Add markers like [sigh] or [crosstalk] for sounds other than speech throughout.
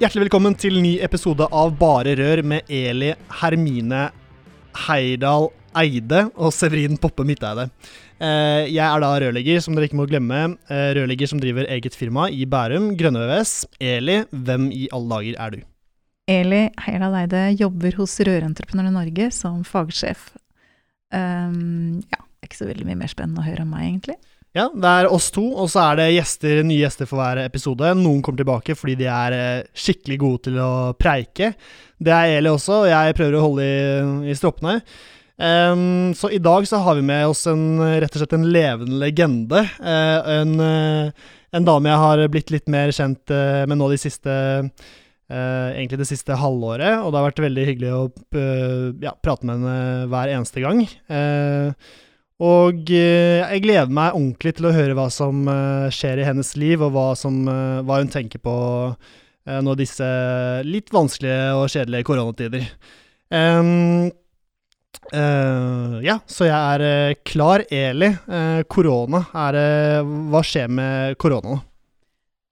Hjertelig velkommen til ny episode av Bare rør med Eli Hermine Heidal Eide og Severin Poppe Midteide. Eh, jeg er da rørlegger, som dere ikke må glemme. Eh, rørlegger som driver eget firma i Bærum, Grønne VVS. Eli, hvem i alle dager er du? Eli Heidal Eide jobber hos Rørentreprenørene Norge som fagsjef. Um, ja, ikke så veldig mye mer spennende å høre om meg, egentlig. Ja, det er oss to, og så er det gjester, nye gjester for hver episode. Noen kommer tilbake fordi de er eh, skikkelig gode til å preike. Det er Eli også, og jeg prøver å holde i, i stroppene. Um, så i dag så har vi med oss en, rett og slett en levende legende. Uh, en, uh, en, dame jeg har blitt litt mer kjent uh, med nå de siste Egentlig det siste halvåret, og det har vært veldig hyggelig å ja, prate med henne hver eneste gang. Uh, og eh, jeg gleder meg ordentlig til å høre hva som eh, skjer i hennes liv, og hva, som, eh, hva hun tenker på nå disse litt vanskelige og kjedelige koronatider. Um, uh, ja, så jeg er klar. Eli, korona. Uh, hva skjer med korona nå?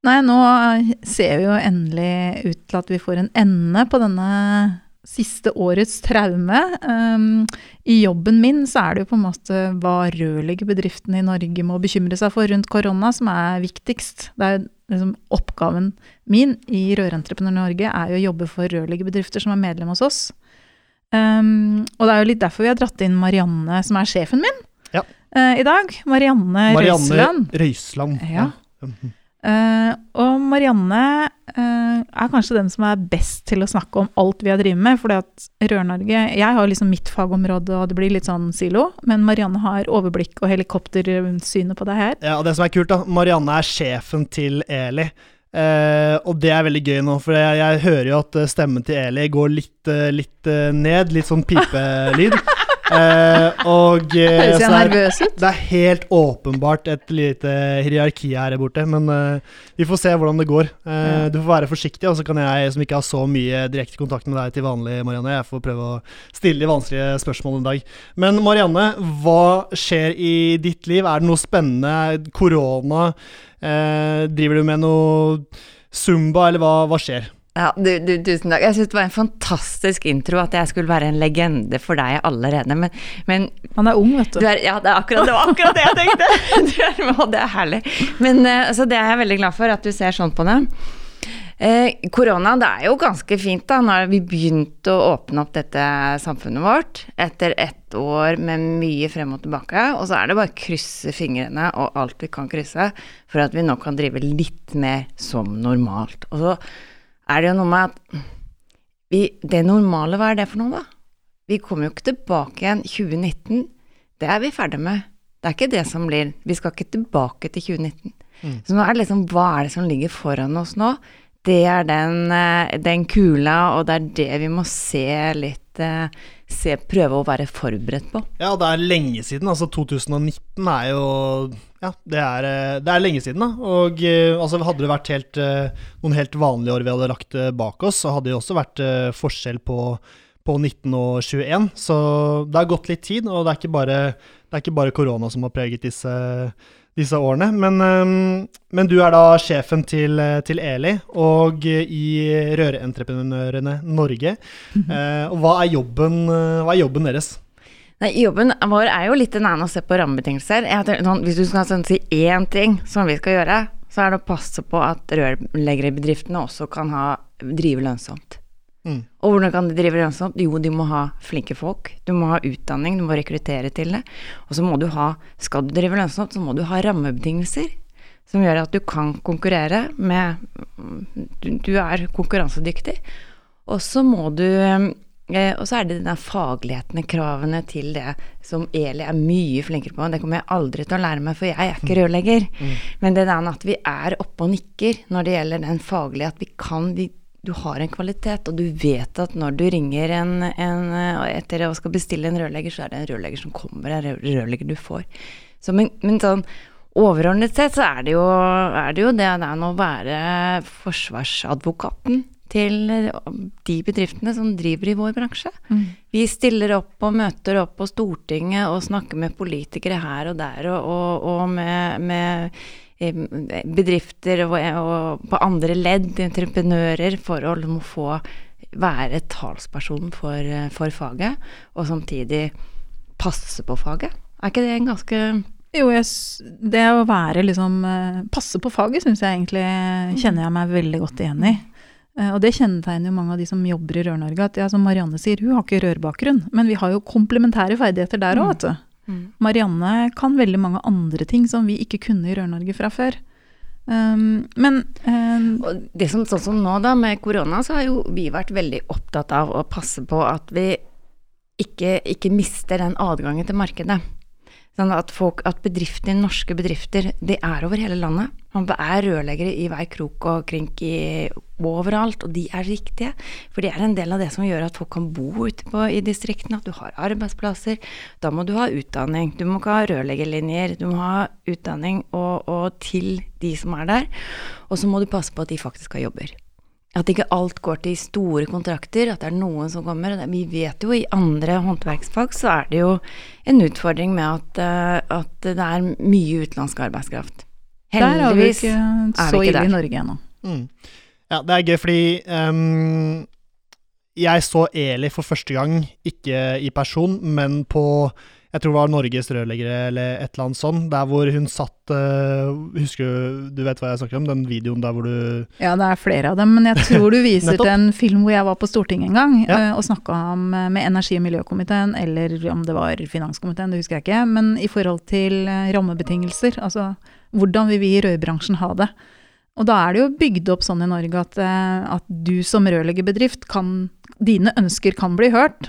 Nei, nå ser vi jo endelig ut til at vi får en ende på denne siste årets traume. Um, I jobben min så er det jo på en måte hva rørleggerbedriftene i Norge må bekymre seg for rundt korona, som er viktigst. Det er liksom Oppgaven min i Rørentreprenør Norge er jo å jobbe for rørleggerbedrifter som er medlem hos oss. Um, og det er jo litt derfor vi har dratt inn Marianne, som er sjefen min, ja. uh, i dag. Marianne, Marianne Røiseland. Røiseland. Ja. ja. Uh, og Marianne uh, er kanskje den som er best til å snakke om alt vi har drevet med. fordi at Rør-Norge Jeg har liksom mitt fagområde, og det blir litt sånn silo. Men Marianne har overblikk og helikoptersynet på det her. Ja, og det som er kult, da. Marianne er sjefen til Eli. Uh, og det er veldig gøy nå, for jeg, jeg hører jo at stemmen til Eli går litt, litt ned. Litt sånn pipelyd. [laughs] Uh, og uh, Høres jeg nervøs ut? Det er helt åpenbart et lite hierarki her borte, men eh, vi får se hvordan det går. Eh, Du får være forsiktig, og så kan jeg, som ikke har så mye direkte kontakt med deg til vanlig, Marianne, jeg får prøve å stille de vanskelige spørsmålene en dag. Men Marianne, hva skjer i ditt liv? Er det noe spennende? Korona? driver du med noe zumba, eller hva, hva skjer? Ja, du, du, tusen takk. Jeg syns det var en fantastisk intro at jeg skulle være en legende for deg allerede. Men, men Han er ung, vet du. du er, ja, det, akkurat, det, var akkurat det jeg tenkte! [laughs] [laughs] er, det er herlig. Men uh, Så det er jeg veldig glad for, at du ser sånn på det. Eh, korona, det er jo ganske fint, da. Nå har vi begynt å åpne opp dette samfunnet vårt etter ett år med mye frem og tilbake. Og så er det bare å krysse fingrene og alt vi kan krysse for at vi nå kan drive litt mer som normalt. Og så er det jo noe med at vi, det normale, hva er det for noe, da? Vi kommer jo ikke tilbake igjen 2019. Det er vi ferdig med. Det er ikke det som blir Vi skal ikke tilbake til 2019. Mm. Så nå er det liksom Hva er det som ligger foran oss nå? Det er den, eh, den kula, og det er det vi må se litt eh, se, Prøve å være forberedt på. Ja, det er lenge siden. Altså 2019 er jo Ja, det er, eh, det er lenge siden, da. Og altså, hadde det vært helt, noen helt vanlige år vi hadde lagt bak oss, så hadde det også vært forskjell på, på 19 og 21. Så det har gått litt tid, og det er ikke bare, det er ikke bare korona som har preget disse disse årene. Men, ehm, men, du er da sjefen til, til Eli og i Rørentreprenørene Norge. Mm -hmm. og hva er, jobben, hva er jobben deres? Nei, Jobben vår er jo litt en annen å se på rammebetingelser. Sånn, hvis du skal sånn, si én ting som vi skal gjøre, så er det å passe på at rørleggerbedriftene også kan ha, drive lønnsomt. Mm. Og hvordan kan de drive lønnsomt? Jo, de må ha flinke folk. Du må ha utdanning, du må rekruttere til det. Og så må du ha Skal du drive lønnsomt, så må du ha rammebetingelser som gjør at du kan konkurrere med Du, du er konkurransedyktig. Og så må du Eh, og så er det denne fagligheten, kravene til det, som Eli er mye flinkere på. Det kommer jeg aldri til å lære meg, for jeg er ikke rørlegger. Mm. Men det der at vi er oppe og nikker når det gjelder den faglige, at vi kan vi, Du har en kvalitet, og du vet at når du ringer en, en etter å skal bestille en rørlegger, så er det en rørlegger som kommer, en rørlegger du får. Så, men, men sånn overordnet sett så er det jo, er det, jo det å være forsvarsadvokaten til de bedriftene som driver i vår bransje. Mm. Vi stiller opp og møter opp på Stortinget og snakker med politikere her og der, og, og, og med, med, eh, bedrifter og, og, på andre ledd, entreprenører, for å liksom få være talsperson for, for faget, og samtidig passe på faget. Er ikke det en ganske jo, jeg, det å være liksom eh, Passe på faget syns jeg egentlig kjenner jeg meg veldig godt igjen i. Eh, og det kjennetegner jo mange av de som jobber i Rør-Norge. At ja, som Marianne sier, hun har ikke rørbakgrunn, men vi har jo komplementære ferdigheter der òg, mm. vet du. Mm. Marianne kan veldig mange andre ting som vi ikke kunne i Rør-Norge fra før. Um, men um, det som, Sånn som nå, da, med korona, så har jo vi vært veldig opptatt av å passe på at vi ikke, ikke mister den adgangen til markedet. Sånn at, folk, at bedrifter, norske bedrifter, de er over hele landet. Man er rørleggere i hver krok og krink i, overalt, og de er riktige. For det er en del av det som gjør at folk kan bo ute på, i distriktene, at du har arbeidsplasser. Da må du ha utdanning. Du må ikke ha rørleggerlinjer. Du må ha utdanning og, og til de som er der. Og så må du passe på at de faktisk har jobber. At ikke alt går til store kontrakter, at det er noen som kommer. Vi vet jo i andre håndverksfag så er det jo en utfordring med at, uh, at det er mye utenlandsk arbeidskraft. Heldigvis er vi ikke så ille i Norge ennå. Mm. Ja, det er gøy fordi um, jeg så Eli for første gang, ikke i person, men på jeg tror det var Norges rørleggere eller et eller annet sånt, der hvor hun satt uh, Husker du Du vet hva jeg snakker om? Den videoen der hvor du Ja, det er flere av dem, men jeg tror du [laughs] viser til en film hvor jeg var på Stortinget en gang ja. uh, og snakka med energi- og miljøkomiteen, eller om det var finanskomiteen, det husker jeg ikke, men i forhold til rammebetingelser. Altså hvordan vil vi i rørbransjen ha det? Og da er det jo bygd opp sånn i Norge at, at du som rørleggerbedrift kan Dine ønsker kan bli hørt.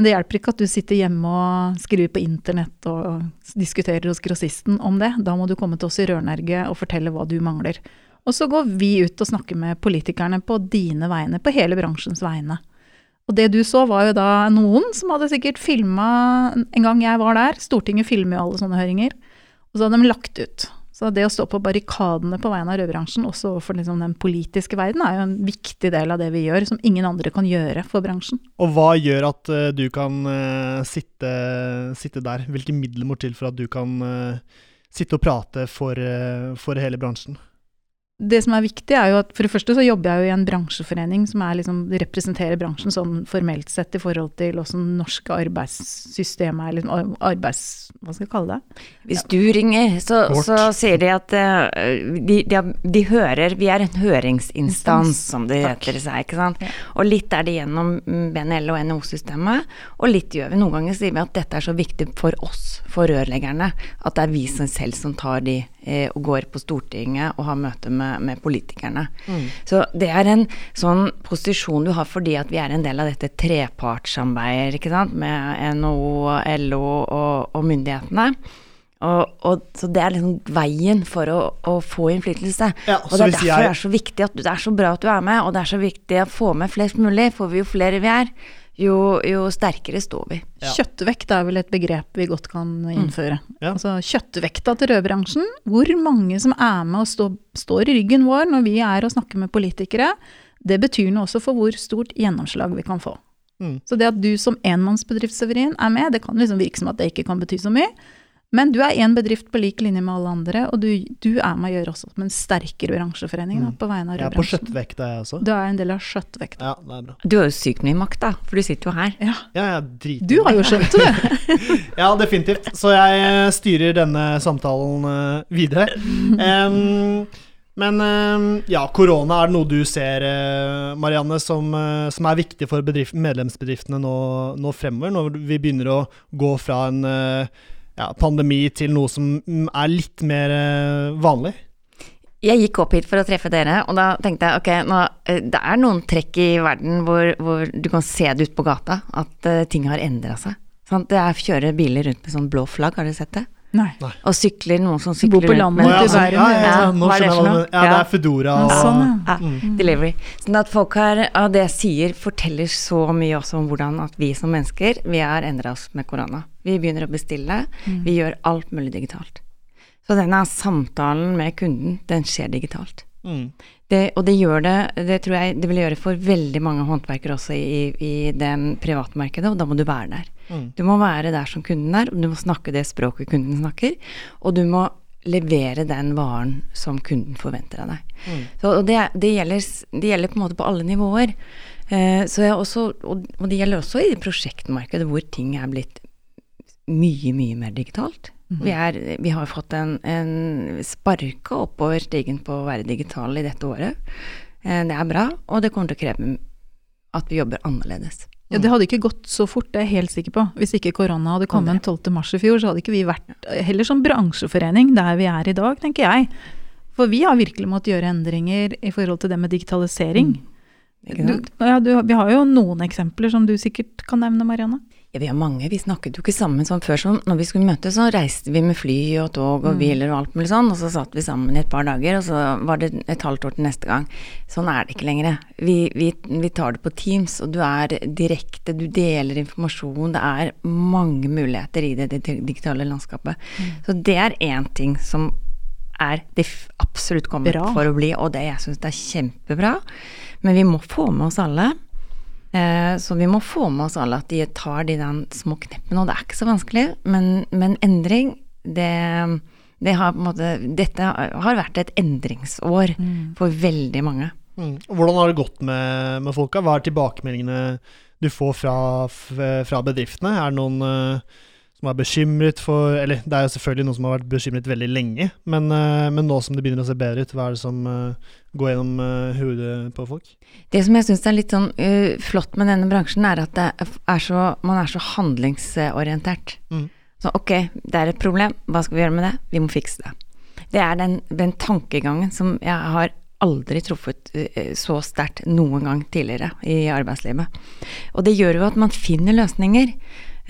Men det hjelper ikke at du sitter hjemme og skriver på internett og diskuterer hos grossisten om det. Da må du komme til oss i Rør-Norge og fortelle hva du mangler. Og så går vi ut og snakker med politikerne på dine vegne, på hele bransjens vegne. Og det du så, var jo da noen som hadde sikkert filma en gang jeg var der. Stortinget filmer jo alle sånne høringer. Og så hadde de lagt ut. Så det å stå på barrikadene på vegne av rødbransjen, også overfor liksom den politiske verden, er jo en viktig del av det vi gjør, som ingen andre kan gjøre for bransjen. Og hva gjør at uh, du kan uh, sitte, sitte, der? Hvilke midler må til for at du kan uh, sitte og prate for, for hele bransjen? Det som er viktig, er jo at for det første så jobber jeg jo i en bransjeforening som liksom, representerer bransjen sånn formelt sett i forhold til åssen norske arbeidssystem er, liksom arbeids... Hva skal jeg kalle det? Hvis du ringer, så, så sier de at uh, de, de, de, hører Vi er en høringsinstans, som det heter seg, ikke sant. Ja. Og litt er det gjennom BNL og NHO-systemet, og litt gjør vi. Noen ganger sier vi at dette er så viktig for oss, for rørleggerne, at det er vi selv som tar de eh, og går på Stortinget og har møte med med, politikerne. Mm. Så det er en sånn posisjon du har fordi at vi er en del av dette trepartssamarbeidet, ikke sant, med NHO, LO og, og myndighetene. Og, og, så det er liksom veien for å, å få innflytelse. Ja, og det er derfor jeg... det er så viktig at du, det er så bra at du er med, og det er så viktig å få med flest mulig, for jo flere vi er, jo, jo sterkere står vi. Ja. Kjøttvekt er vel et begrep vi godt kan mm. innføre. Mm. Ja. Altså Kjøttvekta til rødbransjen, hvor mange som er med og stå, står i ryggen vår når vi er og snakker med politikere, det betyr noe også for hvor stort gjennomslag vi kan få. Mm. Så det at du som enmannsbedriftsseverin er med, det kan liksom virke som at det ikke kan bety så mye. Men du er én bedrift på lik linje med alle andre, og du, du er med å gjøre også med en sterkere bransjeforening da, mm. på vegne av rødbransjen. Jeg er på skjøttvekta, jeg også. Du er en del av skjøttvekta. Ja, det er bra. Du har jo sykt mye makt, da, for du sitter jo her. Ja, ja jeg driter Du har jo skjønt det. [laughs] ja, definitivt. Så jeg eh, styrer denne samtalen uh, videre. Um, men ja, korona, er det noe du ser, uh, Marianne, som, som, er viktig for bedrift, medlemsbedriftene nå, nå, fremover, når vi begynner å gå fra en ja, pandemi til noe som er litt mer eh, vanlig? Jeg gikk opp hit for å treffe dere, og da tenkte jeg ok, nå, eh, det er noen trekk i verden hvor, hvor du kan se det ut på gata, at uh, ting har endra seg. Sant? Det er kjøre biler rundt med sånn blå flagg, har dere sett det? Nei. Og sykler, noen som sykler bor på rundt landet ute i sånn, Bærum. ja, ja, Ja, ja, nå det skjønner jeg hva noe? du mener. Ja, det er Foodora og Ja, sånn, ja. Ja, Mm. Delivery. Sånn at folk her, av det jeg sier, forteller så mye også om hvordan at vi som mennesker, vi har endra oss med korona. Vi begynner å bestille, Mm. vi gjør alt mulig digitalt. Så denne samtalen med kunden, den skjer digitalt. Mm. Det, og det gjør det, det tror jeg det vil gjøre for veldig mange håndverkere også i, i det privatmarkedet, og da må du være der. Mm. Du må være der som kunden er, og du må snakke det språket kunden snakker, og du må levere den varen som kunden forventer av deg. Mm. Så, og det, det, gjelder, det gjelder på en måte på alle nivåer. Eh, så jeg også, og, og det gjelder også i prosjektmarkedet hvor ting er blitt mye, mye mer digitalt. Vi, er, vi har fått en, en sparka oppover stigen på å være digital i dette året. Eh, det er bra, og det kommer til å kreve at vi jobber annerledes. Ja, Det hadde ikke gått så fort, det er jeg helt sikker på. Hvis ikke korona hadde kommet den 12. mars i fjor, så hadde ikke vi vært heller som bransjeforening der vi er i dag, tenker jeg. For vi har virkelig måttet gjøre endringer i forhold til det med digitalisering. Mm. Du, ja, du, vi har jo noen eksempler som du sikkert kan nevne, Marianne. Ja, vi har mange. Vi snakket jo ikke sammen sånn før. Som når vi skulle møtes, så reiste vi med fly og tog og biler og alt mulig sånn, og så satt vi sammen i et par dager, og så var det et halvt år til neste gang. Sånn er det ikke lenger. Vi, vi, vi tar det på Teams, og du er direkte, du deler informasjon. Det er mange muligheter i det, det digitale landskapet. Så det er én ting som er det absolutt kommet Bra. for å bli, og det jeg syns det er kjempebra. Men vi må få med oss alle. Eh, Så vi må få med oss alle at de tar de den små kneppene, og det er ikke så vanskelig, men, men endring, det, det har på en måte Dette har vært et endringsår for veldig mange. Mm. Hvordan har det gått med, med folka? Hva er tilbakemeldingene du får fra, fra bedriftene? Er det noen eh, som er bekymret for Eller det er jo selvfølgelig noen som har vært bekymret veldig lenge, men, eh, men nå som det begynner å se bedre ut, hva er det som går gjennom uh, hodet på folk? Det som jeg syns er litt sånn uh, flott med denne bransjen, er at det er så, man er så handlingsorientert. Mm. Så ok, det er et problem, hva skal vi gjøre med det? Vi må fikse det. Det er den, den tankegangen som jeg har aldri truffet eh, så sterkt noen gang tidligere i arbeidslivet. Og det gjør jo at man finner løsninger.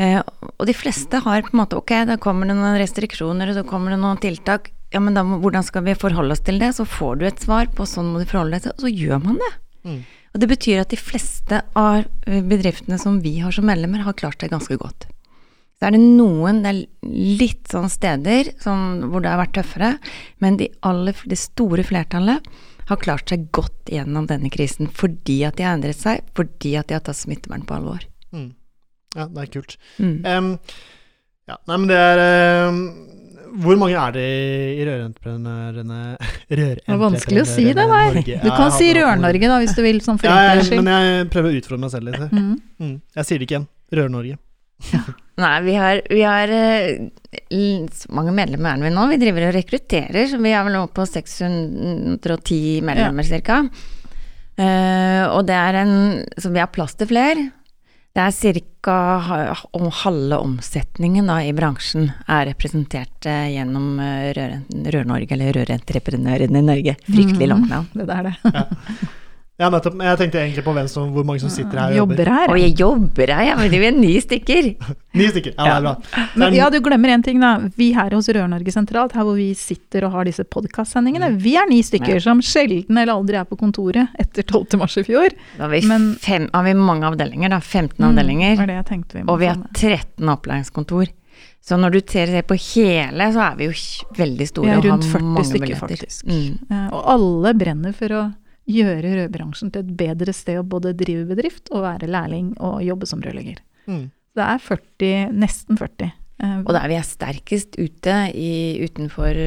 Og de fleste har på en måte Ok, da kommer det noen restriksjoner, og så kommer det noen tiltak. Ja, men da hvordan skal vi forholde oss til det? Så får du et svar på sånn må du forholde deg til, og så gjør man det. Mm. Og det betyr at de fleste av eh, bedriftene som vi har som medlemmer, har klart seg ganske godt. Så er det noen, det er litt sånn steder som, hvor det har vært tøffere, men de aller, det store flertallet har klart seg godt gjennom denne krisen fordi at de har endret seg, fordi at de har tatt smittevern på alvor. Mm. Ja, det er kult. Mm. Um, ja, nei, men det er em, Hvor mange er det i rørentreprenørene [laughs] Det er vanskelig å si det, nei. Norge? Du kan si Rør-Norge, da, hvis du vil, sånn for Ja, jeg, men jeg prøver å utfordre meg selv litt. Mm. Mm. Jeg sier det ikke igjen. Rør-Norge. Nei, vi har, vi har eh, så mange medlemmer er vi nå. Vi driver og rekrutterer, så vi er vel nå på 610 medlemmer cirka. Uh, og det er en Så vi har plass til flere. Det er ca. om halve omsetningen da, i bransjen er representert eh, gjennom eh, Rør- Rør-Norge, eller Rørentreprenørene i Norge. Fryktelig langt navn. Det er det. Ja, [laughs] nettopp. Jeg tenkte egentlig på hvem som, hvor mange som sitter her og jobber. Jobber her. Og jeg jobber her, ja, men vi er ni stykker. [laughs] Ni stykker. Ja, det er bra. Men ja, du glemmer én ting, da. Vi her hos Rør-Norge sentralt, her hvor vi sitter og har disse podkastsendingene, vi er ni stykker Ja. som sjelden eller aldri er på kontoret etter 12. mars i fjor. Da har vi, Men- fem, har vi mange avdelinger, da. 15 Mm, avdelinger. var det jeg tenkte vi må Og vi har 13 opplæringskontor. Så når du ser på hele, så er vi jo veldig store. Vi er rundt 40 mange stykker, faktisk. Mm. Ja, Og alle brenner for å gjøre rødbransjen til et bedre sted å både drive bedrift og være lærling og jobbe som rørlegger. Mm. Det er 40, nesten 40. Eh, Og der vi er sterkest ute i, utenfor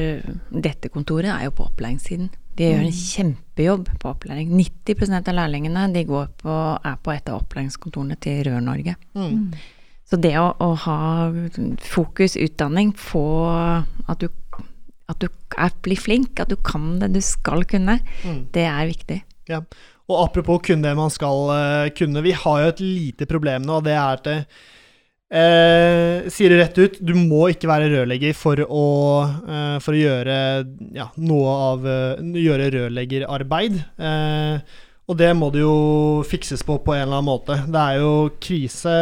dette kontoret, er jo på opplæringssiden. De gjør en kjempejobb på opplæring. 90% av lærlingene de går på, er på et av opplæringskontorene til Rør-Norge. Mm. Så det å, å ha fokus, utdanning, få at du, at du er, blir flink, at du kan det du skal kunne, Mm. det er viktig. Ja. Og apropos kunne det man skal uh, kunne, vi har jo et lite problem nå, og det er at det, eh, sier det rett ut, du må ikke være rørlegger for å, uh, for å gjøre ja, noe av Gjøre rørleggerarbeid. Og det må det jo fikses på på en eller annen måte. Det er jo krise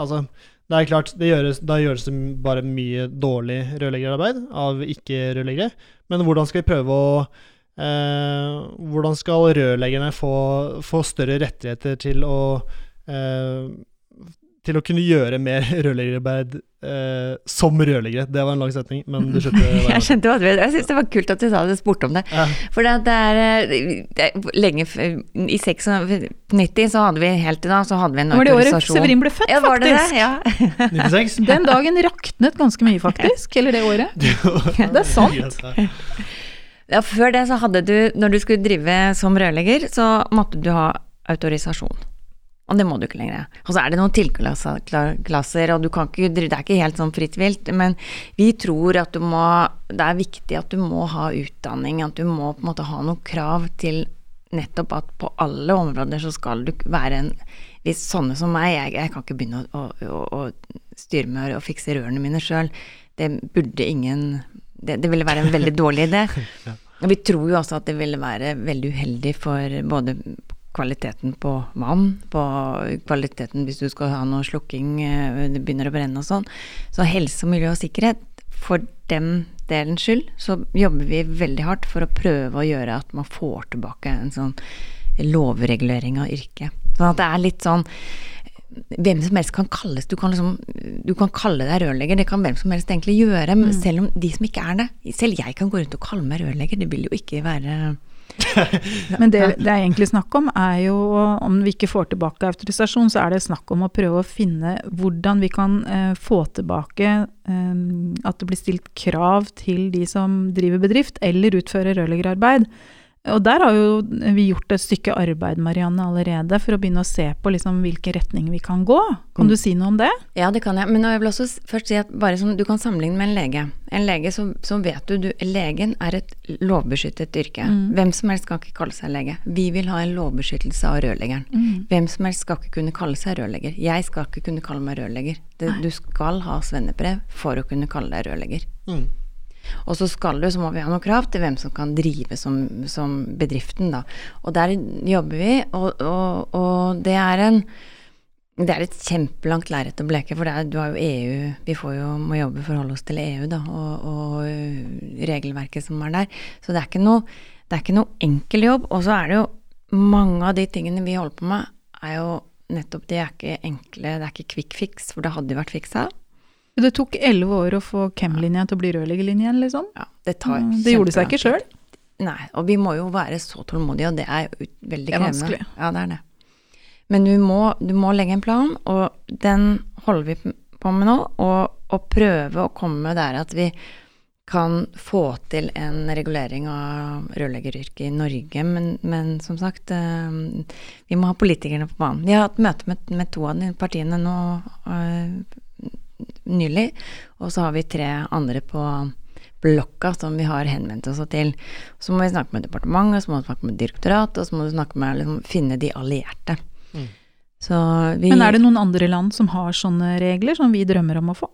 Altså, det er klart, det gjøres, da gjøres det bare mye dårlig rørleggerarbeid av ikke-rørleggere. Men hvordan skal vi prøve å eh, Hvordan skal rørleggerne få, få, større rettigheter til å eh, til å kunne gjøre mer [laughs] rørleggerarbeid eh, som rørleggere. Det var en lang setning, men du skjønte [laughs] hva jeg skjønte hva du mente. Jeg syns det var kult at du sa det, spurte om det. Ja. For det, er, eh, det er lenge I 96 så hadde vi helt til da, så hadde vi en autorisasjon. Var det året Severin ble født, ja, var det faktisk? Det? Ja. [laughs] 96? Den dagen raknet ganske mye, faktisk. Eller det året. det er sant. Ja, før det så hadde du, når du skulle drive som rørlegger, så måtte du ha autorisasjon. Og det må du ikke lenger. Og så er det noen tilklasser, og du kan ikke, det er ikke helt sånn fritt vilt. Men vi tror at du må Det er viktig at du må ha utdanning, at du må på en måte ha noen krav til nettopp at på alle områder så skal du være en Hvis sånne som meg, jeg, jeg kan ikke begynne å, å, å, styre med og fikse rørene mine sjøl. Det burde ingen det, det ville være en veldig dårlig idé. [laughs] Og vi tror jo også at det ville være veldig uheldig for både kvaliteten på vann, på kvaliteten hvis du skal ha noe slukking, eh, det begynner å brenne og sånn. Så helse, miljø og sikkerhet, for den delens skyld, så jobber vi veldig hardt for å prøve å gjøre at man får tilbake en sånn lovregulering av yrket. Sånn at det er litt sånn hvem som helst kan kalles du kan, liksom, du kan kalle deg rørlegger, det kan hvem som helst egentlig gjøre. Men Selv om de som ikke er det. Selv jeg kan gå rundt og kalle meg rørlegger, det vil jo ikke være [laughs] Men det det er egentlig snakk om, er jo om vi ikke får tilbake autorisasjon, så er det snakk om å prøve å finne hvordan vi kan eh, få tilbake eh, at det blir stilt krav til de som driver bedrift eller utfører rørleggerarbeid. Og der har jo vi gjort et stykke arbeid, Marianne, allerede, for å begynne å se på liksom hvilken retning vi kan gå. Kan du si noe om det? Ja, det kan jeg. Men jeg vil også først si at bare som du kan sammenligne med en lege. En lege så, så vet du, du Legen er et lovbeskyttet yrke. Mm. Hvem som helst skal ikke kalle seg lege. Vi vil ha en lovbeskyttelse av rørleggeren. Mm. Hvem som helst skal ikke kunne kalle seg rørlegger. Jeg skal ikke kunne kalle meg rørlegger. Det, du skal ha svennebrev for å kunne kalle deg rørlegger. Mm. Og så skal du, så må vi ha noen krav til hvem som kan drive som, som bedriften, da. Og der jobber vi, og, og, og det er en det er et kjempelangt lerret å bleke, for er, du har jo EU Vi jo, må jobbe forholde oss til EU, da, og, og, regelverket som er der. Så det er ikke noe, det er ikke noe enkel jobb. Og så er det jo mange av de tingene vi holder på med, er jo nettopp De er ikke enkle, det er ikke quick fix, for det hadde jo vært fiksa. Det tok elleve år å få Kem-linja til å bli rørleggerlinjen, liksom? Ja, det tar mm, Det gjorde seg ikke sjøl? Nei, og vi må jo være så tålmodige, og det er jo veldig krevende. Det er vanskelig. Ja, det er det. Men du må, du må, legge en plan, og den holder vi på med nå. Og, og prøve å komme der at vi kan få til en regulering av rørleggeryrket i Norge. Men, men, som sagt, eh, vi må ha politikerne på banen. Vi har hatt møte med, med to av de partiene nå eh, nylig. Og så har vi tre andre på blokka som vi har henvendt oss til. Så må vi snakke med departementet, så må vi snakke med direktoratet, og så må vi snakke med liksom, finne de allierte. Mm. Vi, Men er det noen andre land som har sånne regler, som vi drømmer om å få?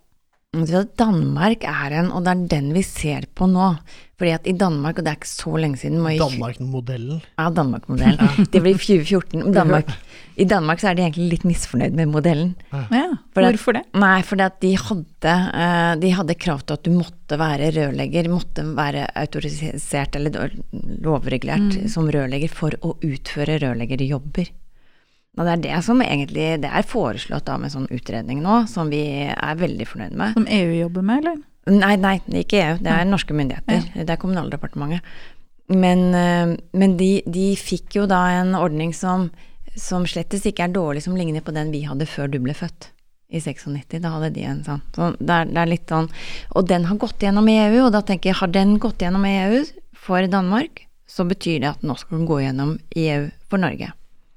Danmark er en, og det er den vi ser på nå. Fordi at i Danmark, og det er ikke så lenge siden Danmark-modellen? Ja, Danmark-modellen. [laughs] Det blir 2014. Danmark, I Danmark så er de egentlig litt misfornøyd med modellen. Ja, Hvorfor det? Nei, fordi at de hadde, eh, de hadde krav til at du måtte være rørlegger, måtte være autorisert eller lovregulert mm. som rørlegger for å utføre rørleggerjobber. Og det er det som egentlig det er foreslått da med sånn utredning nå, som vi er veldig fornøyd med. Som EU jobber med, eller? Nei, nei, ikke EU. Det er norske myndigheter. Ja. Det er Kommunaldepartementet. Men, eh, men de, de, fikk jo da en ordning som, som slettes ikke er dårlig, som ligner på den vi hadde før du ble født. I 96. Da hadde de en sånn. Så det er, det er litt sånn Og den har gått gjennom i EU, og da tenker jeg, har den gått gjennom i EU for Danmark, så betyr det at nå skal den gå gjennom i EU for Norge.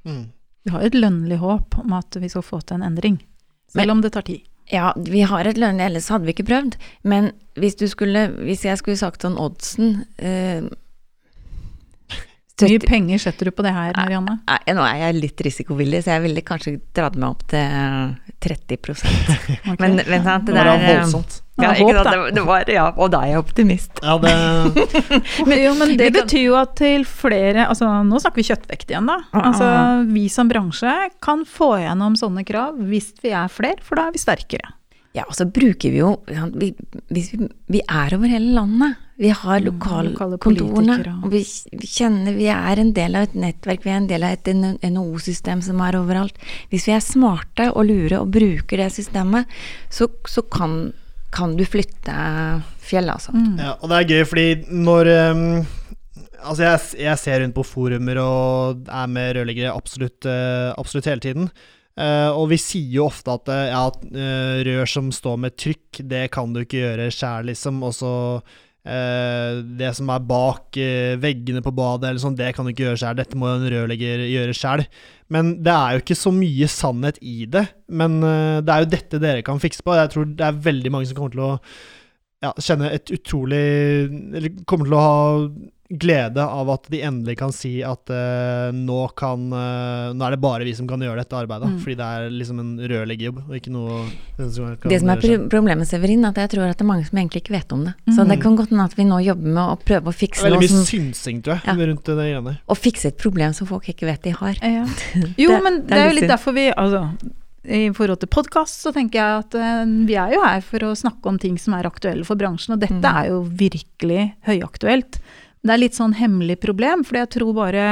Mm. Vi har et lønnlig håp om at vi skal få til en endring, selv Men, om det tar tid. Ja, vi har et lønnlig, ellers hadde vi ikke prøvd. Men hvis, skulle, hvis jeg skulle sagt sånn oddsen eh, Hvor mye penger setter du på det her, Marianne? Nå er jeg litt risikovillig, så jeg ville kanskje dratt meg opp til 30 [laughs] okay. Men, men sant, Det det var er eh, voldsomt. Ja, håp, sant, det, det var, ja, og da er jeg optimist. Ja, det [laughs] Men, jo, men det betyr jo at til flere altså Nå snakker vi kjøttvekt igjen, da. Ah, Altså, ah. vi som bransje kan få gjennom sånne krav hvis vi er flere, for da er vi sterkere. Ja, og så bruker vi jo vi, vi, vi er over hele landet. Vi har Mm, lokale lokalkontorene. Og vi, vi kjenner vi er en del av et nettverk, vi er en del av et NHO-system som er overalt. Hvis vi er smarte og lure og bruker det systemet, så, så kan, kan du flytte fjellet, altså. Mm. Ja, og det er gøy, fordi når um Altså, jeg, jeg ser rundt på forumer og er med rørleggere absolutt, eh, absolutt hele tiden. Eh, og vi sier jo ofte at eh, ja, eh, rør som står med trykk, det kan du ikke gjøre sjæl, liksom. Og så uh, det som er bak uh, veggene på badet, sånn, det kan du ikke gjøre sjæl. Dette må en rørlegger gjøre sjæl. Men det er jo ikke så mye sannhet i det. Men det er jo dette dere kan fikse på. Jeg tror det er veldig mange som kommer til å ja, kjenne et utrolig Eller kommer til å ha glede av at de endelig kan si at uh, nå kan uh, Nå er det bare vi som kan gjøre dette arbeidet. Mm. Fordi det er liksom en rørleggerjobb, og ikke noe som Det som er problemet, Severin, er at jeg tror at det er mange som egentlig ikke vet om det. Så Mm. det kan godt hende at vi nå jobber med å prøve å fikse Veldig noe mye synsing, tror jeg, Ja. rundt det greiene. Å fikse et problem som folk ikke vet de har. Ja. [laughs] Jo, Det- men det er jo litt derfor vi altså, I forhold til podkast så tenker jeg at uh, vi er jo her for å snakke om ting som er aktuelle for bransjen, og dette Mm. er jo virkelig høyaktuelt. Det er litt sånn hemmelig problem, for jeg tror bare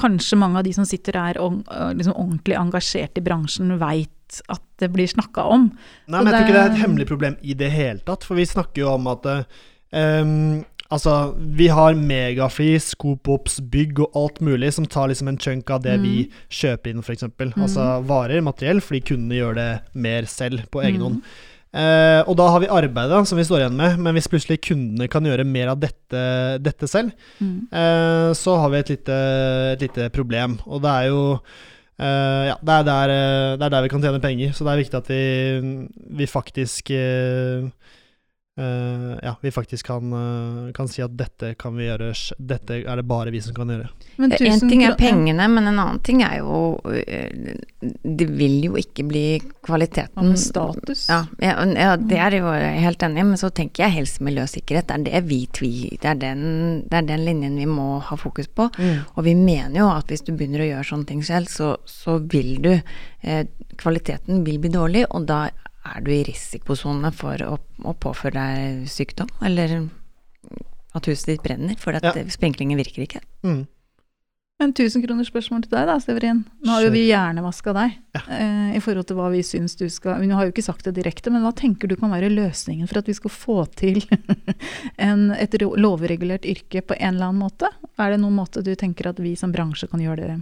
kanskje mange av de som sitter her og øh, liksom ordentlig engasjert i bransjen, veit at det blir snakka om. Nei, men jeg tror ikke det er et hemmelig problem i det hele tatt, for vi snakker jo om at ehm, Altså, vi har megafly, Scoop-Ops, bygg og alt mulig som tar liksom en chunk av det vi kjøper inn, f.eks. Altså varer, materiell, fordi kundene gjør det mer selv på egen hånd. Eh, og da har vi arbeidet som vi står igjen med, men hvis plutselig kundene kan gjøre mer av dette, dette selv, eh, så har vi et lite, et lite problem. Og det er jo eh, ja, det er, der, det er der vi kan tjene penger, så det er viktig at vi, vi faktisk eh, eh, ja, vi faktisk kan, uh, kan si at dette kan vi gjøre Dette er det bare vi som kan gjøre. Men En ting er pengene, men en annen ting er jo uh, Det vil jo ikke bli kvaliteten med status? Ja, ja, ja, det er jo helt enig men så tenker jeg helse, miljø og sikkerhet. Det er det vi tvi, det er den, det er den linjen vi må ha fokus på. Og vi mener jo at hvis du begynner å gjøre sånne ting selv, så, så vil du eh, Kvaliteten vil bli dårlig, og da er du i risikosone for å, å påføre deg sykdom, eller at huset ditt brenner, for at Ja. sprinklingen virker ikke. Mm. Men 1000 kroner spørsmål til deg da, Severin. Nå har jo vi hjernevaska deg eh, i forhold til hva vi syns du skal Vi har jo ikke sagt det direkte, men hva tenker du kan være løsningen for at vi skal få til [laughs] en, et lovregulert yrke på en eller annen måte? Er det noen måte du tenker at vi som bransje kan gjøre det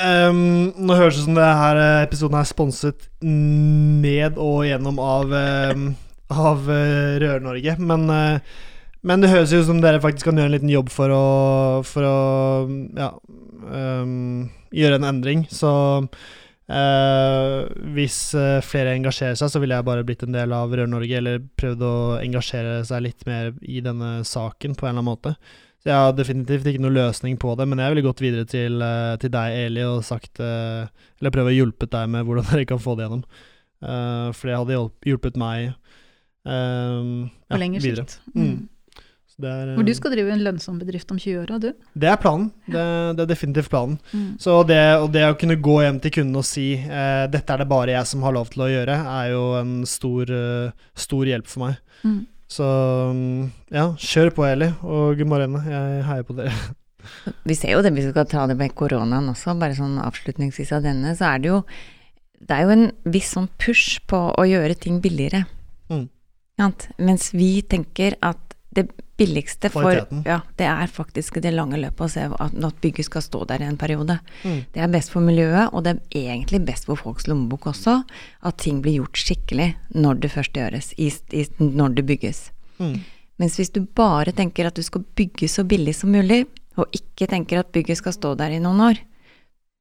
Ehm, nå høres det ut som her eh, episoden er sponset ned og gjennom av, um, av uh, Rør-Norge, men, uh, men det høres jo ut som dere faktisk kan gjøre en liten jobb for å, for å ja, um, gjøre en endring. Så uh, hvis flere engasjerer seg, så ville jeg bare blitt en del av Rør-Norge, eller prøvd å engasjere seg litt mer i denne saken på en eller annen måte. Så jeg har definitivt ikke noen løsning på det, men jeg ville gått videre til, eh, til deg, Eli, og sagt eh, Eller prøve å hjulpet deg med hvordan [laughs] dere kan få det gjennom. Eh, for det hadde hjulpet meg eh, På lenger lengre videre. sikt? Mm. Mm. Er, Hvor du skal drive en lønnsom bedrift om 20 år, da, du? det er planen. Det, det er definitivt planen. Mm. Så det, og det å kunne gå hjem til kunden og si eh, dette er det bare jeg som har lov til å gjøre, er jo en stor, uh, stor hjelp for meg. Så mm, ja, kjør på, Eli og Marene. Jeg heier på dere. [laughs] Vi ser jo det, hvis vi skal ta det med koronaen også, bare sånn avslutningsvis av denne, så er det jo det er jo en viss sånn push på å gjøre ting billigere. Mm. Mens vi tenker at det billigste for Ja, det er faktisk det lange løpet å se at, at bygget skal stå der i en periode. Mm. Det er best for miljøet, og det er egentlig best for folks lommebok også, at ting blir gjort skikkelig når det først gjøres, i, i, når det bygges. Mm. Mens hvis du bare tenker at du skal bygge så billig som mulig, og ikke tenker at bygget skal stå der i noen år,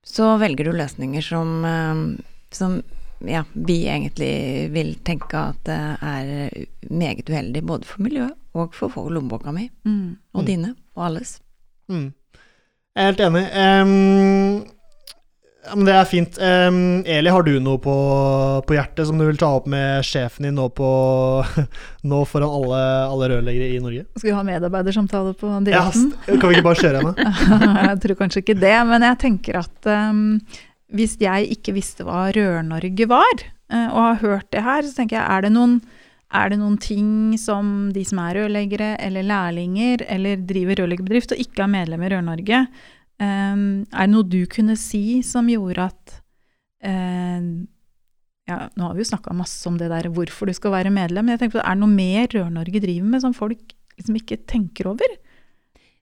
så velger du løsninger som, eh, som ja, vi egentlig vil tenke at eh, er meget uheldig både for miljøet og for lommeboka mi, Mm. og Mm. dine, og alles. Mm. Jeg er helt enig. Um, men det er fint. Um, Eli, har du noe på, på hjertet som du vil ta opp med sjefen din nå, på, [laughs] nå foran alle, alle rørleggere i Norge? Skal vi ha medarbeidersamtale på direkten? Ja, kan vi ikke bare kjøre henne? [laughs] jeg tror kanskje ikke det, men jeg tenker at um, hvis jeg ikke visste hva Rør-Norge var, eh, og har hørt det her, så tenker jeg er det noen er det noen ting som de som er rørleggere eller lærlinger eller driver rørleggerbedrift og ikke er medlem i Rør-Norge, um, er det noe du kunne si som gjorde at uh, ja, Nå har vi jo snakka masse om det der hvorfor du skal være medlem, men jeg tenker på, er det noe mer Rør-Norge driver med som folk liksom ikke tenker over?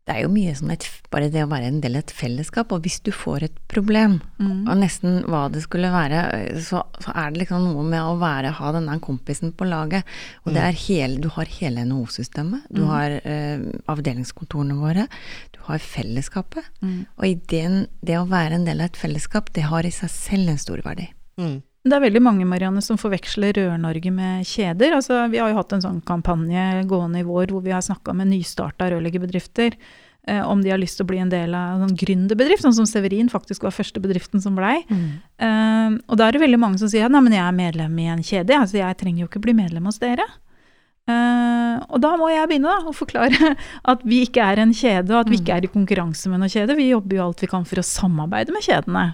Det er jo mye sånn et, bare det å være en del av et fellesskap, og hvis du får et problem, Mm. og nesten hva det skulle være, så, så er det liksom noe med å være, ha denne kompisen på laget. Og det er hele, du har hele NHO-systemet, du Mm. har eh, avdelingskontorene våre, du har fellesskapet. Mm. Og ideen, det å være en del av et fellesskap, det har i seg selv en stor verdi. Mm. Det er veldig mange Marianne, som forveksler Rør-Norge med kjeder. Altså, vi har jo hatt en sånn kampanje gående i vår hvor vi har snakka med nystarta rørleggerbedrifter eh, om de har lyst til å bli en del av en sånn gründerbedrift, sånn som Severin faktisk var første bedriften som blei. Eh, og da er det veldig mange som sier at nei, men jeg er medlem i en kjede, altså jeg trenger jo ikke bli medlem hos dere. Uh, og da må jeg begynne da, å forklare [laughs] at vi ikke er en kjede, og at vi ikke er i konkurranse med noen kjede. Vi jobber jo alt vi kan for å samarbeide med kjedene.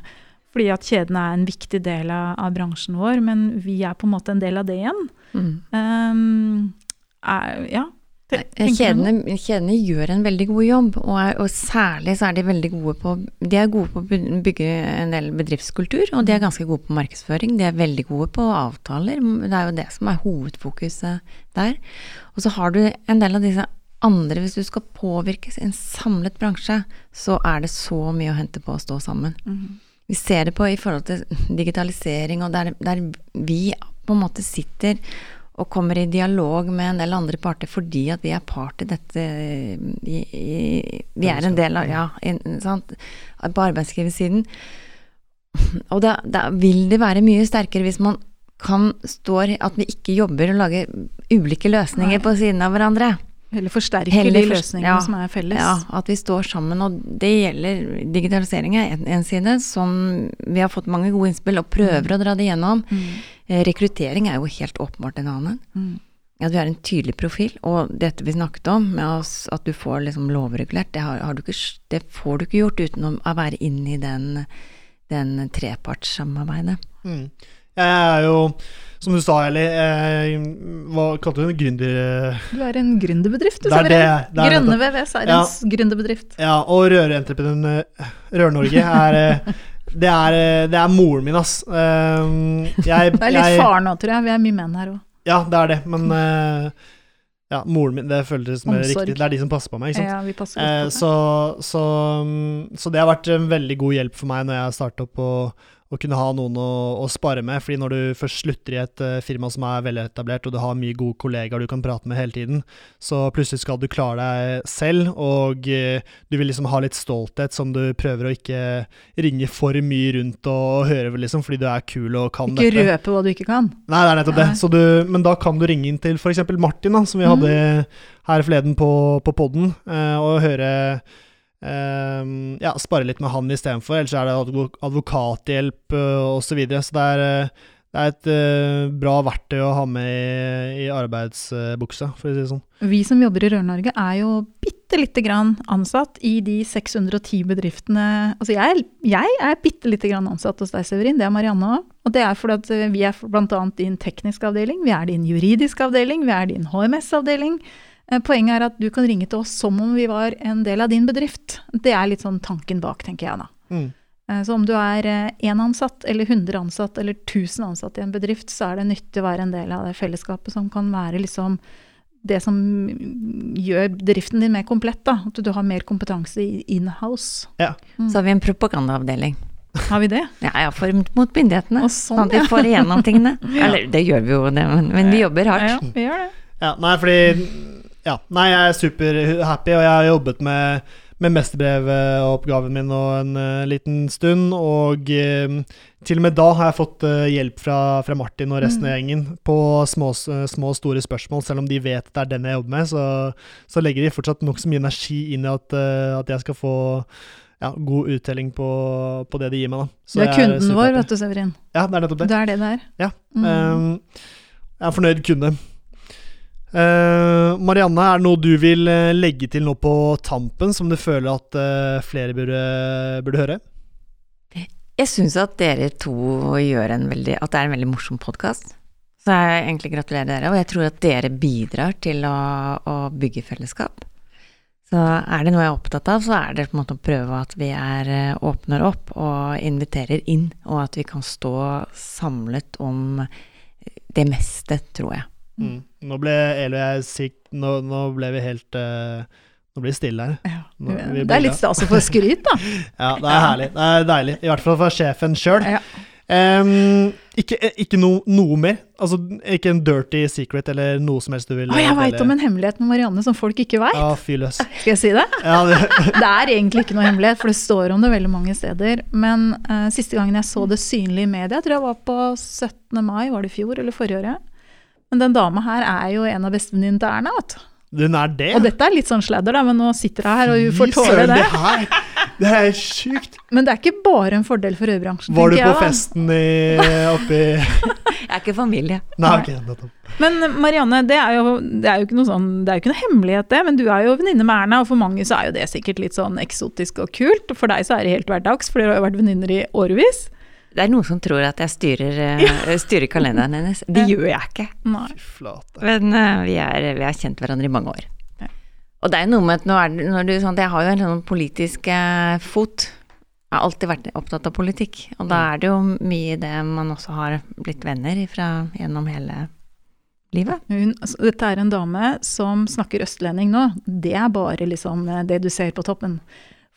Fordi at kjedene er en viktig del av, av bransjen vår, men vi er på en måte en del av det igjen. Mm. Um, er, ja. Kjedene, kjedene gjør en veldig god jobb, og, er, og særlig så er de veldig gode på De er gode på å bygge en del bedriftskultur, og de er ganske gode på markedsføring. De er veldig gode på avtaler. Det er jo det som er hovedfokuset der. Og så har du en del av disse andre Hvis du skal påvirkes i en samlet bransje, så er det så mye å hente på å stå sammen. Mhm. Vi ser det på i forhold til digitalisering, og der, der vi på en måte sitter og kommer i dialog med en del andre parter fordi at vi er part i dette i, i, Vi er en del av Ja, sant, på arbeidsgiversiden. Og da, da vil det være mye sterkere hvis man kan stå At vi ikke jobber og lager ulike løsninger Nei. på siden av hverandre. Heller forsterke Heller de løsningene ja, som er felles. Ja, at vi står sammen. Og det gjelder digitalisering er en, en side, som vi har fått mange gode innspill og prøver å dra det gjennom. Mm. Eh, Rekruttering er jo helt åpenbart en annen. Mm. At vi har en tydelig profil. Og dette vi snakket om, med oss, at du får liksom lovregulert, det, har, har du ikke, det får du ikke gjort uten å å være inne i den, den trepartssamarbeidet. Mm. Jeg er jo, som du sa, Eli, eh, hva kalte du det? Gründer... Du er en gründerbedrift, du, Det er det- det er Grønne. VVS er en gründerbedrift. Ja, og Rørentreprenør Rør-Norge er eh, det er, eh, det er moren min, ass. Eh, Jeg, Det er litt jeg, faren nå, tror jeg. Vi er mye menn her òg. Ja, det er det, men eh, ja, moren min, det føltes mer Omsorg. riktig. Det er de som passer på meg, ikke sant. Ja, vi passer Eh, godt på det. så, så, så det har vært en veldig god hjelp for meg når jeg startet opp å, å kunne ha noen å, å spare med. fordi når du først slutter i et uh, firma som er veletablert, og du har mye gode kollegaer du kan prate med hele tiden, så plutselig skal du klare deg selv, og uh, du vil liksom ha litt stolthet som du prøver å ikke ringe for mye rundt og høre, liksom, fordi du er kul og kan Ikke dette. røpe hva du ikke kan. Nei, det er nettopp det. Så du, men da kan du ringe inn til f.eks. Martin, da, som vi Mm. hadde her forleden på, på podden, uh, og høre eh, Ja, spare litt med han istedenfor. Ellers er det advokathjelp uh, osv. Så, videre. så det er, eh, det er et eh, bra verktøy å ha med i, arbeidsbuksa, for å si det sånn. Vi som jobber i Rør-Norge er jo bitte lite grann ansatt i de 610 bedriftene Altså jeg, jeg er bitte lite grann ansatt hos deg, Severin. Det er Marianne òg. Og det er fordi at vi er bl.a. din tekniske avdeling, vi er din juridiske avdeling, vi er din HMS-avdeling. Eh, Poenget er at du kan ringe til oss som om vi var en del av din bedrift. Det er litt sånn tanken bak, tenker jeg da. Mm. Eh, Så om du er én ansatt, eller 100 ansatt, eller 1000 ansatt i en bedrift, så er det nyttig å være en del av det fellesskapet som kan være liksom det som gjør bedriften din mer komplett. da, At du har mer kompetanse i in-house. Så har vi en propagandaavdeling. Har vi det? Ja, ja, for mot myndighetene. Sånn sånn, at de ja. får igjennom tingene. [laughs] Eller det gjør vi jo, det, men, men vi jobber hardt. Ja, vi gjør det. Ja, nei, fordi Ja, nei, jeg er superhappy, og jeg har jobbet med, med mesterbrevoppgaven min nå en uh, liten stund, og uh, til og med da har jeg fått uh, hjelp fra, fra Martin og resten av gjengen på små, og store spørsmål. Selv om de vet det er den jeg jobber med, så, så legger de fortsatt nokså mye energi inn i at, at jeg skal få ja, god uttelling på, på det de gir meg. da. Så Du er jeg kunden vår, vet du, Severin. Ja, det er nettopp det. Det er det det er. Ja, Mm. Um, jeg er fornøyd kunde. Eh, Marianne, er det noe du vil eh, legge til nå på tampen, som du føler at eh, flere burde, burde høre? Jeg syns at dere to gjør en veldig At det er en veldig morsom podkast. Så jeg egentlig gratulerer dere, og jeg tror at dere bidrar til å, å bygge fellesskap. Så er det noe jeg er opptatt av, så er det på en måte å prøve at vi er, åpner opp og inviterer inn, og at vi kan stå samlet om det meste, tror jeg. Mm. Nå ble Eli og jeg sikk nå, nå ble vi helt uh, Nå blir det stille her. Ja. Nå- Det er litt stas å få skryt, da. [laughs] Ja, det er herlig. Det er deilig. I hvert fall fra sjefen sjøl. Ja. ikke ikke no, noe mer? Altså, ikke en dirty secret eller noe som helst du vil Å, jeg veit om en hemmelighet med Marianne som folk ikke veit. Ja. [laughs] Skal jeg si det? Ja, det, [laughs] Det er egentlig ikke noe hemmelighet, for det står om det veldig mange steder. Men uh, siste gangen jeg så det synlig i media, jeg tror jeg var på 17. mai, var det i fjor eller forrige året. Men den dama her er jo en av bestevenninnene til Erna, vet du. den er det? Og dette er litt sånn sladder, da, men nå sitter hun her og hun får tåle det. det. her, det er sjukt. Men det er ikke bare en fordel for rødbransjen. Var du på jeg. festen i, oppi [laughs] Jeg er ikke familie. Nei, ok. nettopp. Men Marianne, det er, jo, det er jo ikke noe sånn, det er jo ikke noe hemmelighet, det. Men du er jo venninne med Erna, og for mange så er jo det sikkert litt sånn eksotisk og kult. Og for deg så er det helt hverdags, for dere har jo vært venninner i årevis. Det er noen som tror at jeg styrer, ja. [laughs] styrer kalenderen hennes. Det gjør jeg ikke. Nei. Men uh, vi, er, vi har kjent hverandre i mange år. Ja. Og det er noe med at nå er det, når du, sånn, Jeg har jo en sånn politisk eh, fot. Jeg har alltid vært opptatt av politikk. Og da er det jo mye i det man også har blitt venner ifra gjennom hele livet. Hun, altså, dette er en dame som snakker østlending nå. Det er bare liksom eh, det du ser på toppen.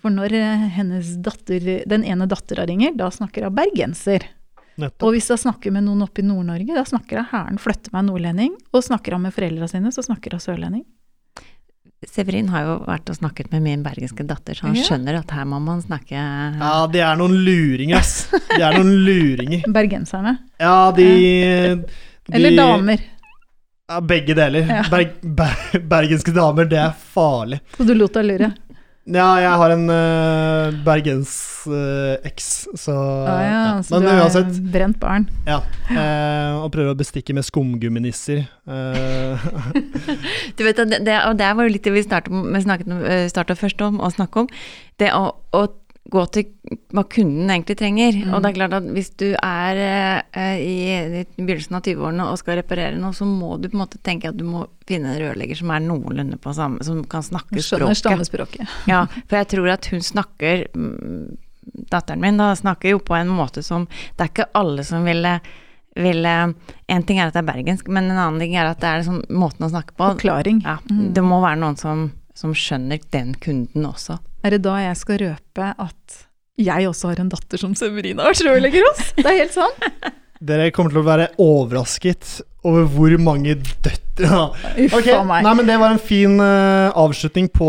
For når eh, hennes datter, den ene dattera ringer, da snakker hun bergenser. Nettopp. Og hvis hun snakker med noen oppe i Nord-Norge, da snakker hun hæren flytter meg nordlending. Og snakker hun med foreldra sine, så snakker hun sørlending. Severin har jo vært og snakket med min bergenske datter, så han Ja. skjønner at her må man snakke Ja, de er noen luringer, ass. De er noen luringer. Bergenserne. Ja, de, de Eller damer. Ja, begge deler. Ja. Berg, ber, bergenske damer, det er farlig. Så du lot deg lure. Ja, jeg har en uh, bergens-eks, så ah, ja, ja. så Men du er uansett, brent barn. ja. Uh, og prøver å bestikke med skumgumminisser. Uh. [laughs] Du vet, det, det, og det var jo litt det vi startet, med snakket, om- eh, startet først om å snakke om. Det å, å gå til hva kunden egentlig trenger. Og det er klart at hvis du er eh, i, i begynnelsen av 20-årene og skal reparere noe, så må du på en måte tenke at du må finne en rørlegger som er noenlunde på samme, som kan snakke Skjønner språket. [laughs] Ja, for jeg tror at hun snakker mm, Datteren min da snakker jo på en måte som Det er ikke alle som ville ville En ting er at det er bergensk, men en annen ting er at det er liksom måten å snakke på. Forklaring. Ja, Mm. det må være noen som, som skjønner den kunden også. Er det da jeg skal røpe at jeg også har en datter som Severina rørlegger hos? Det er helt sant. [laughs] dere kommer til å være overrasket over hvor mange døtre ja. Ok. Nei, men det var en fin uh, avslutning på,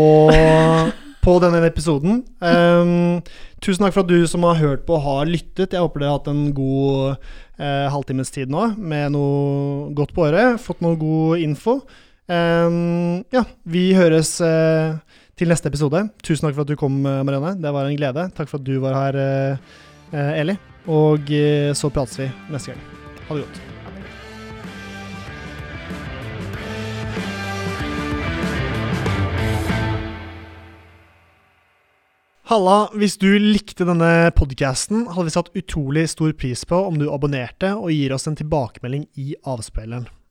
[laughs] på denne episoden. Um, tusen takk for at du som har hørt på, har lyttet. Jeg håper dere har hatt en god uh, halvtimes tid nå med noe godt på øret. Fått noe god info. Um, ja, vi høres eh, til neste episode. Tusen takk for at du kom, eh, Marianne. Det var en glede. Takk for at du var her, eh, eh, Eli. Og så prates vi neste gang. Ha det godt. Halla, hvis du likte denne podcasten, hadde vi satt utrolig stor pris på om du abonnerte og gir oss en tilbakemelding i avspilleren.